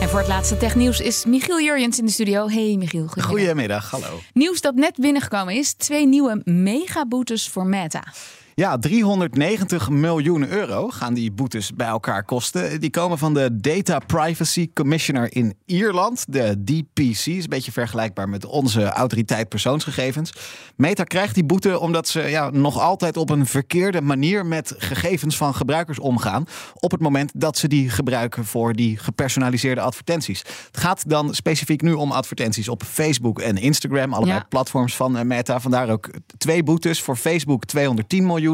En voor het laatste technieuws is Michiel Jurjens in de studio. Hey Michiel, goedemiddag. Goedemiddag, hallo. Nieuws dat net binnengekomen is. Twee nieuwe megaboetes voor Meta. Ja, 390 miljoen euro gaan die boetes bij elkaar kosten. Die komen van de Data Privacy Commissioner in Ierland, de DPC. Is een beetje vergelijkbaar met onze autoriteit persoonsgegevens. Meta krijgt die boete omdat ze ja, nog altijd op een verkeerde manier met gegevens van gebruikers omgaan. Op het moment dat ze die gebruiken voor die gepersonaliseerde advertenties. Het gaat dan specifiek nu om advertenties op Facebook en Instagram, allebei Ja. platforms van eh, Meta. Vandaar ook twee boetes. Voor Facebook 210 miljoen.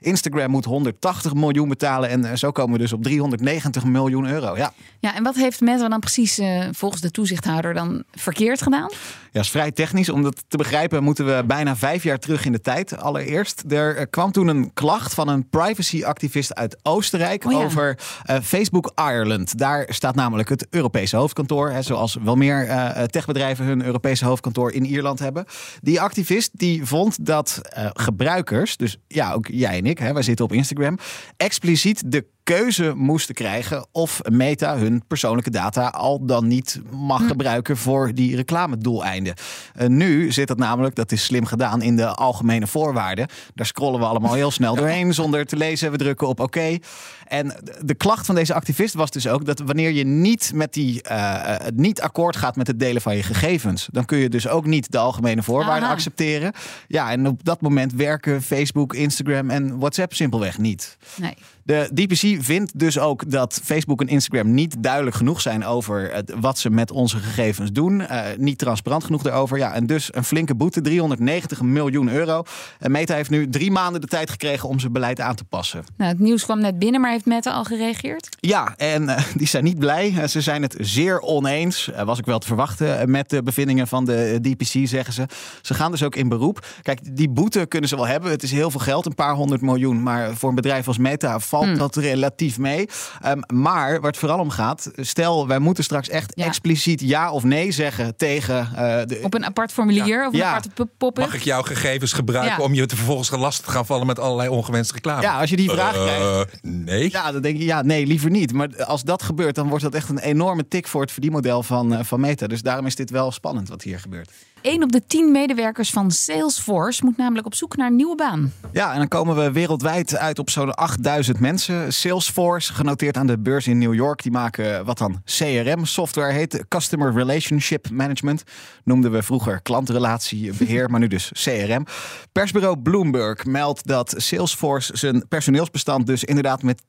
Instagram moet 180 miljoen betalen. En eh, zo komen we dus op 390 miljoen euro. Ja, Ja, en wat heeft Meta dan precies eh, volgens de toezichthouder dan verkeerd gedaan? ja is vrij technisch. Om dat te begrijpen moeten we bijna vijf jaar terug in de tijd. Allereerst, er eh, kwam toen een klacht van een privacyactivist uit Oostenrijk Oh ja. over Facebook Ireland. Daar staat namelijk het Europese hoofdkantoor. Hè, zoals wel meer techbedrijven hun Europese hoofdkantoor in Ierland hebben. Die activist die vond dat gebruikers, dus ja, ook jij en ik, hè, wij zitten op Instagram, expliciet de keuze moesten krijgen of Meta hun persoonlijke data al dan niet mag gebruiken voor die reclamedoeleinden. Eh, nu zit dat namelijk, dat is slim gedaan, in de algemene voorwaarden. Daar scrollen we allemaal heel snel doorheen zonder te lezen. We drukken op oké. En de- klacht van deze activist was dus ook dat wanneer je niet met die eh, niet akkoord gaat met het delen van je gegevens, dan kun je dus ook niet de algemene voorwaarden Aha. accepteren. Ja, en op dat moment werken Facebook, Instagram en WhatsApp simpelweg niet. Nee. De DPC vindt dus ook dat Facebook en Instagram niet duidelijk genoeg zijn over het- wat ze met onze gegevens doen. Eh, niet transparant genoeg daarover. Ja, en dus een flinke boete, 390 miljoen euro. En Meta heeft nu drie maanden de tijd gekregen om zijn beleid aan te passen. Nou, het nieuws kwam net binnen, maar heeft Meta al gereageerd? Ja, en eh, die zijn niet blij. Eh, ze zijn het zeer oneens. Was ik wel te verwachten met de bevindingen van de DPC, zeggen ze. Ze gaan dus ook in beroep. Kijk, die boete kunnen ze wel hebben. Het is heel veel geld, een paar honderd miljoen. Maar voor een bedrijf als Meta valt dat relatief mee. Ehm, maar waar het vooral om gaat, stel wij moeten straks echt Ja. expliciet ja of nee zeggen tegen eh, de. Op een apart formulier of een Ja. aparte pop-? Mag ik jouw gegevens gebruiken Ja. om je te vervolgens lastig te gaan vallen met allerlei ongewenste reclame? Ja, als je die vraag Eh, krijgt. Nee. Ja, dan denk je, ja, nee, liever niet. Maar als dat gebeurt, dan wordt dat echt een enorme tik voor het verdienmodel van, eh, van Meta. Dus daarom is dit wel spannend wat hier gebeurt. 1 op de 10 medewerkers van Salesforce moet namelijk op zoek naar een nieuwe baan. Ja, en dan komen we wereldwijd uit op zo'n 8000 mensen. Salesforce, genoteerd aan de beurs in New York, die maken wat dan CRM-software heet. Customer Relationship Management. Noemden we vroeger klantenrelatiebeheer, maar nu dus CRM. Persbureau Bloomberg meldt dat Salesforce zijn personeelsbestand dus inderdaad met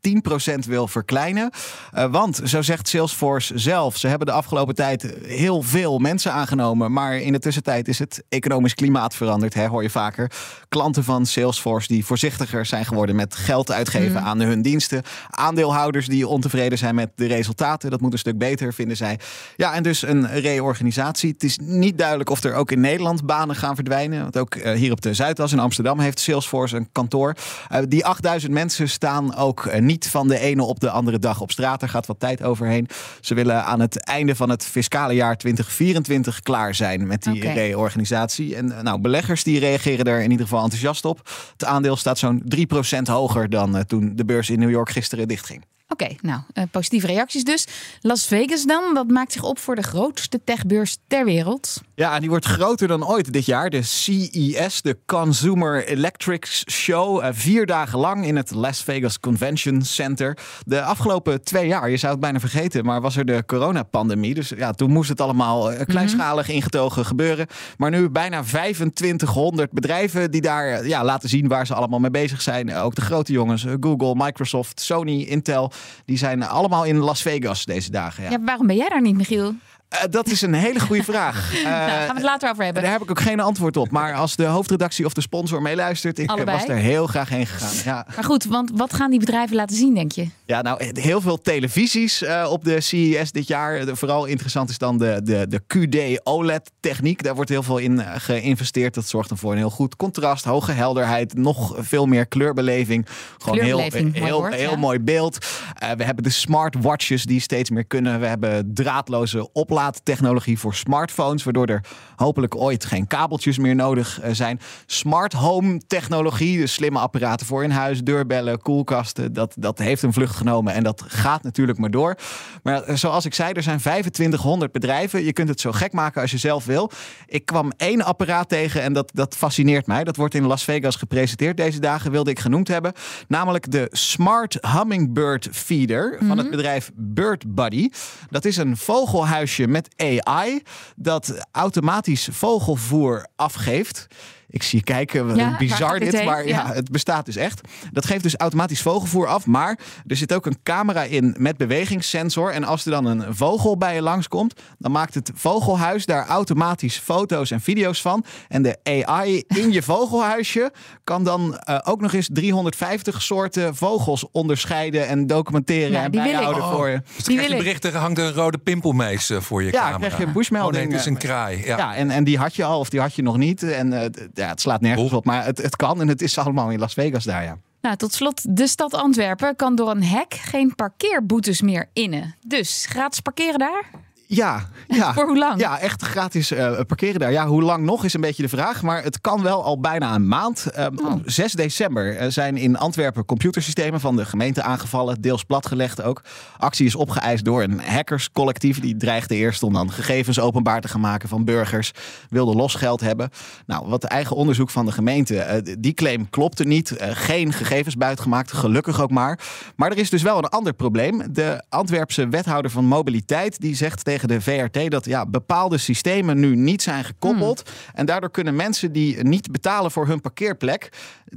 10% wil verkleinen. Eh, want, zo zegt Salesforce zelf, ze hebben de afgelopen tijd heel veel mensen aangenomen. Maar in de tussentijd is het economisch klimaat veranderd, hè, hoor je vaker. Klanten van Salesforce die voorzichtiger zijn geworden met geld uitgeven aan hun diensten. Aandeelhouders die ontevreden zijn met de resultaten. Dat moet een stuk beter, vinden zij. Ja, en dus een reorganisatie. Het is niet duidelijk of er ook in Nederland banen gaan verdwijnen. Want ook eh, hier op de Zuidas in Amsterdam heeft Salesforce een kantoor. Eh, die 8000 mensen staan ook eh, niet van de ene op de andere dag op straat. Er gaat wat tijd overheen. Ze willen aan het einde van het fiscale jaar 2024 klaar zijn met die. Reorganisatie. En eh, nou, beleggers die reageren er in ieder geval enthousiast op. Het aandeel staat zo'n 3% hoger dan eh, toen de beurs in New York gisteren dichtging. Oké, nou, eh, positieve reacties dus. Las Vegas dan, wat maakt zich op voor de grootste techbeurs ter wereld? Ja, en die wordt groter dan ooit dit jaar. De CES, de Consumer Electrics Show. Eh, vier dagen lang in het Las Vegas Convention Center. De afgelopen twee jaar, je zou het bijna vergeten, maar was er de coronapandemie. Dus ja, toen moest het allemaal eh, kleinschalig ingetogen gebeuren. Maar nu bijna 2500 bedrijven die daar eh, ja, laten zien waar ze allemaal mee bezig zijn. Ook de grote jongens, Google, Microsoft, Sony, Intel. Die zijn allemaal in Las Vegas deze dagen. Ja. Ja, waarom ben jij daar niet, Michiel? Eh, dat is een hele goede vraag. Eh, nou, gaan we het later over hebben. Daar heb ik ook geen antwoord op. Maar als de hoofdredactie of de sponsor meeluistert, ik eh, Allebei? was er heel graag heen gegaan. Ja. Maar goed, want wat gaan die bedrijven laten zien, denk je? Ja, nou, heel veel televisies eh, op de CES dit jaar. De- vooral interessant is dan de, de, de QD OLED-techniek. Daar wordt heel veel in eh, geïnvesteerd. Dat zorgt dan voor een heel goed contrast, hoge helderheid, nog veel meer kleurbeleving. Gewoon Kleurbeleving, heel, mooi heel, woord, heel ja. mooi beeld. Eh, we hebben de smartwatches die steeds meer kunnen. We hebben draadloze oplaadtechnologie voor smartphones, waardoor er hopelijk ooit geen kabeltjes meer nodig eh, zijn. Smart home technologie, dus slimme apparaten voor in huis, deurbellen, koelkasten. Dat, dat heeft een vlucht genomen en dat gaat natuurlijk maar door. Maar eh, zoals ik zei, er zijn 2500 bedrijven. Je kunt het zo gek maken als je zelf wil. Ik kwam één apparaat tegen en dat, dat fascineert mij. Dat wordt in Las Vegas gepresenteerd deze dagen, wilde ik genoemd hebben. Namelijk de Smart Hummingbird Feeder van het bedrijf Bird Buddy. Dat is een vogelhuisje met AI dat automatisch vogelvoer afgeeft. Ik zie je kijken, wat Ja, bizar dit heen? maar ja, Ja. het bestaat dus echt. Dat geeft dus automatisch vogelvoer af, maar er zit ook een camera in met bewegingssensor. En als er dan een vogel bij je langskomt, dan maakt het vogelhuis daar automatisch foto's en video's van. En de AI in je vogelhuisje kan dan eh, ook nog eens 350 soorten vogels onderscheiden en documenteren en bijhouden voor je. Dus Die dan krijg wil je ik. bericht, er hangt een rode pimpelmees eh, voor je Ja, camera. krijg je een pushmelding, Oh nee, het is een eh, kraai. Ja. Ja, en, en die had je al of die had je nog niet. En eh, d- ja, het slaat nergens op, maar het, het kan en het is allemaal in Las Vegas daar, ja. Nou, tot slot, de stad Antwerpen kan door een hek geen parkeerboetes meer innen. Dus gratis parkeren daar? Ja, ja. Voor hoe lang? Ja, echt gratis eh, parkeren daar. Ja, hoe lang nog is een beetje de vraag. Maar het kan wel al bijna een maand. Ehm, Oh. Op 6 december eh, zijn in Antwerpen computersystemen van de gemeente aangevallen. Deels platgelegd ook. Actie is opgeëist door een hackerscollectief. Die dreigde eerst om dan gegevens openbaar te gaan maken van burgers. Wilde losgeld hebben. Nou, wat de eigen onderzoek van de gemeente. eh, die claim klopte niet. Geen gegevens buitgemaakt. Gelukkig ook maar. Maar er is dus wel een ander probleem. De Antwerpse wethouder van mobiliteit die zegt tegen de VRT dat ja, bepaalde systemen nu niet zijn gekoppeld. En daardoor kunnen mensen die niet betalen voor hun parkeerplek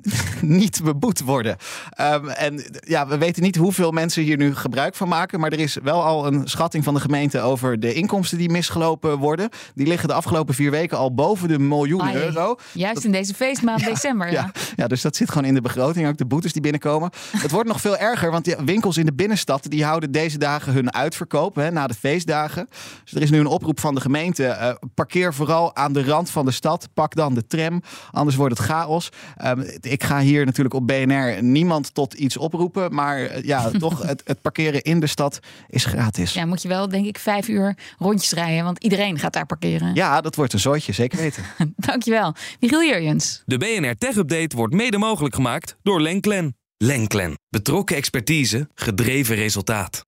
niet beboet worden. Ehm, en ja, we weten niet hoeveel mensen hier nu gebruik van maken. Maar er is wel al een schatting van de gemeente over de inkomsten die misgelopen worden. Die liggen de afgelopen vier weken al boven de miljoen Ai, euro. Juist in deze feestmaand december. Ja. Ja, ja, dus dat zit gewoon in de begroting, ook de boetes die binnenkomen. Het wordt nog veel erger, want die winkels in de binnenstad die houden deze dagen hun uitverkoop hè, na de feestdagen. Dus er is nu een oproep van de gemeente: eh, parkeer vooral aan de rand van de stad. Pak dan de tram, anders wordt het chaos. Ehm, ik ga hier natuurlijk op BNR niemand tot iets oproepen, maar eh, ja, toch het, het parkeren in de stad is gratis. Ja. Ja, moet je wel, denk ik, vijf uur rondjes rijden. Want iedereen gaat daar parkeren. dat wordt een zooitje, zeker weten. Dankjewel. Michiel Jurjens. De BNR Tech Update wordt mede mogelijk gemaakt door Lenklen. Lenklen. Betrokken expertise, gedreven resultaat.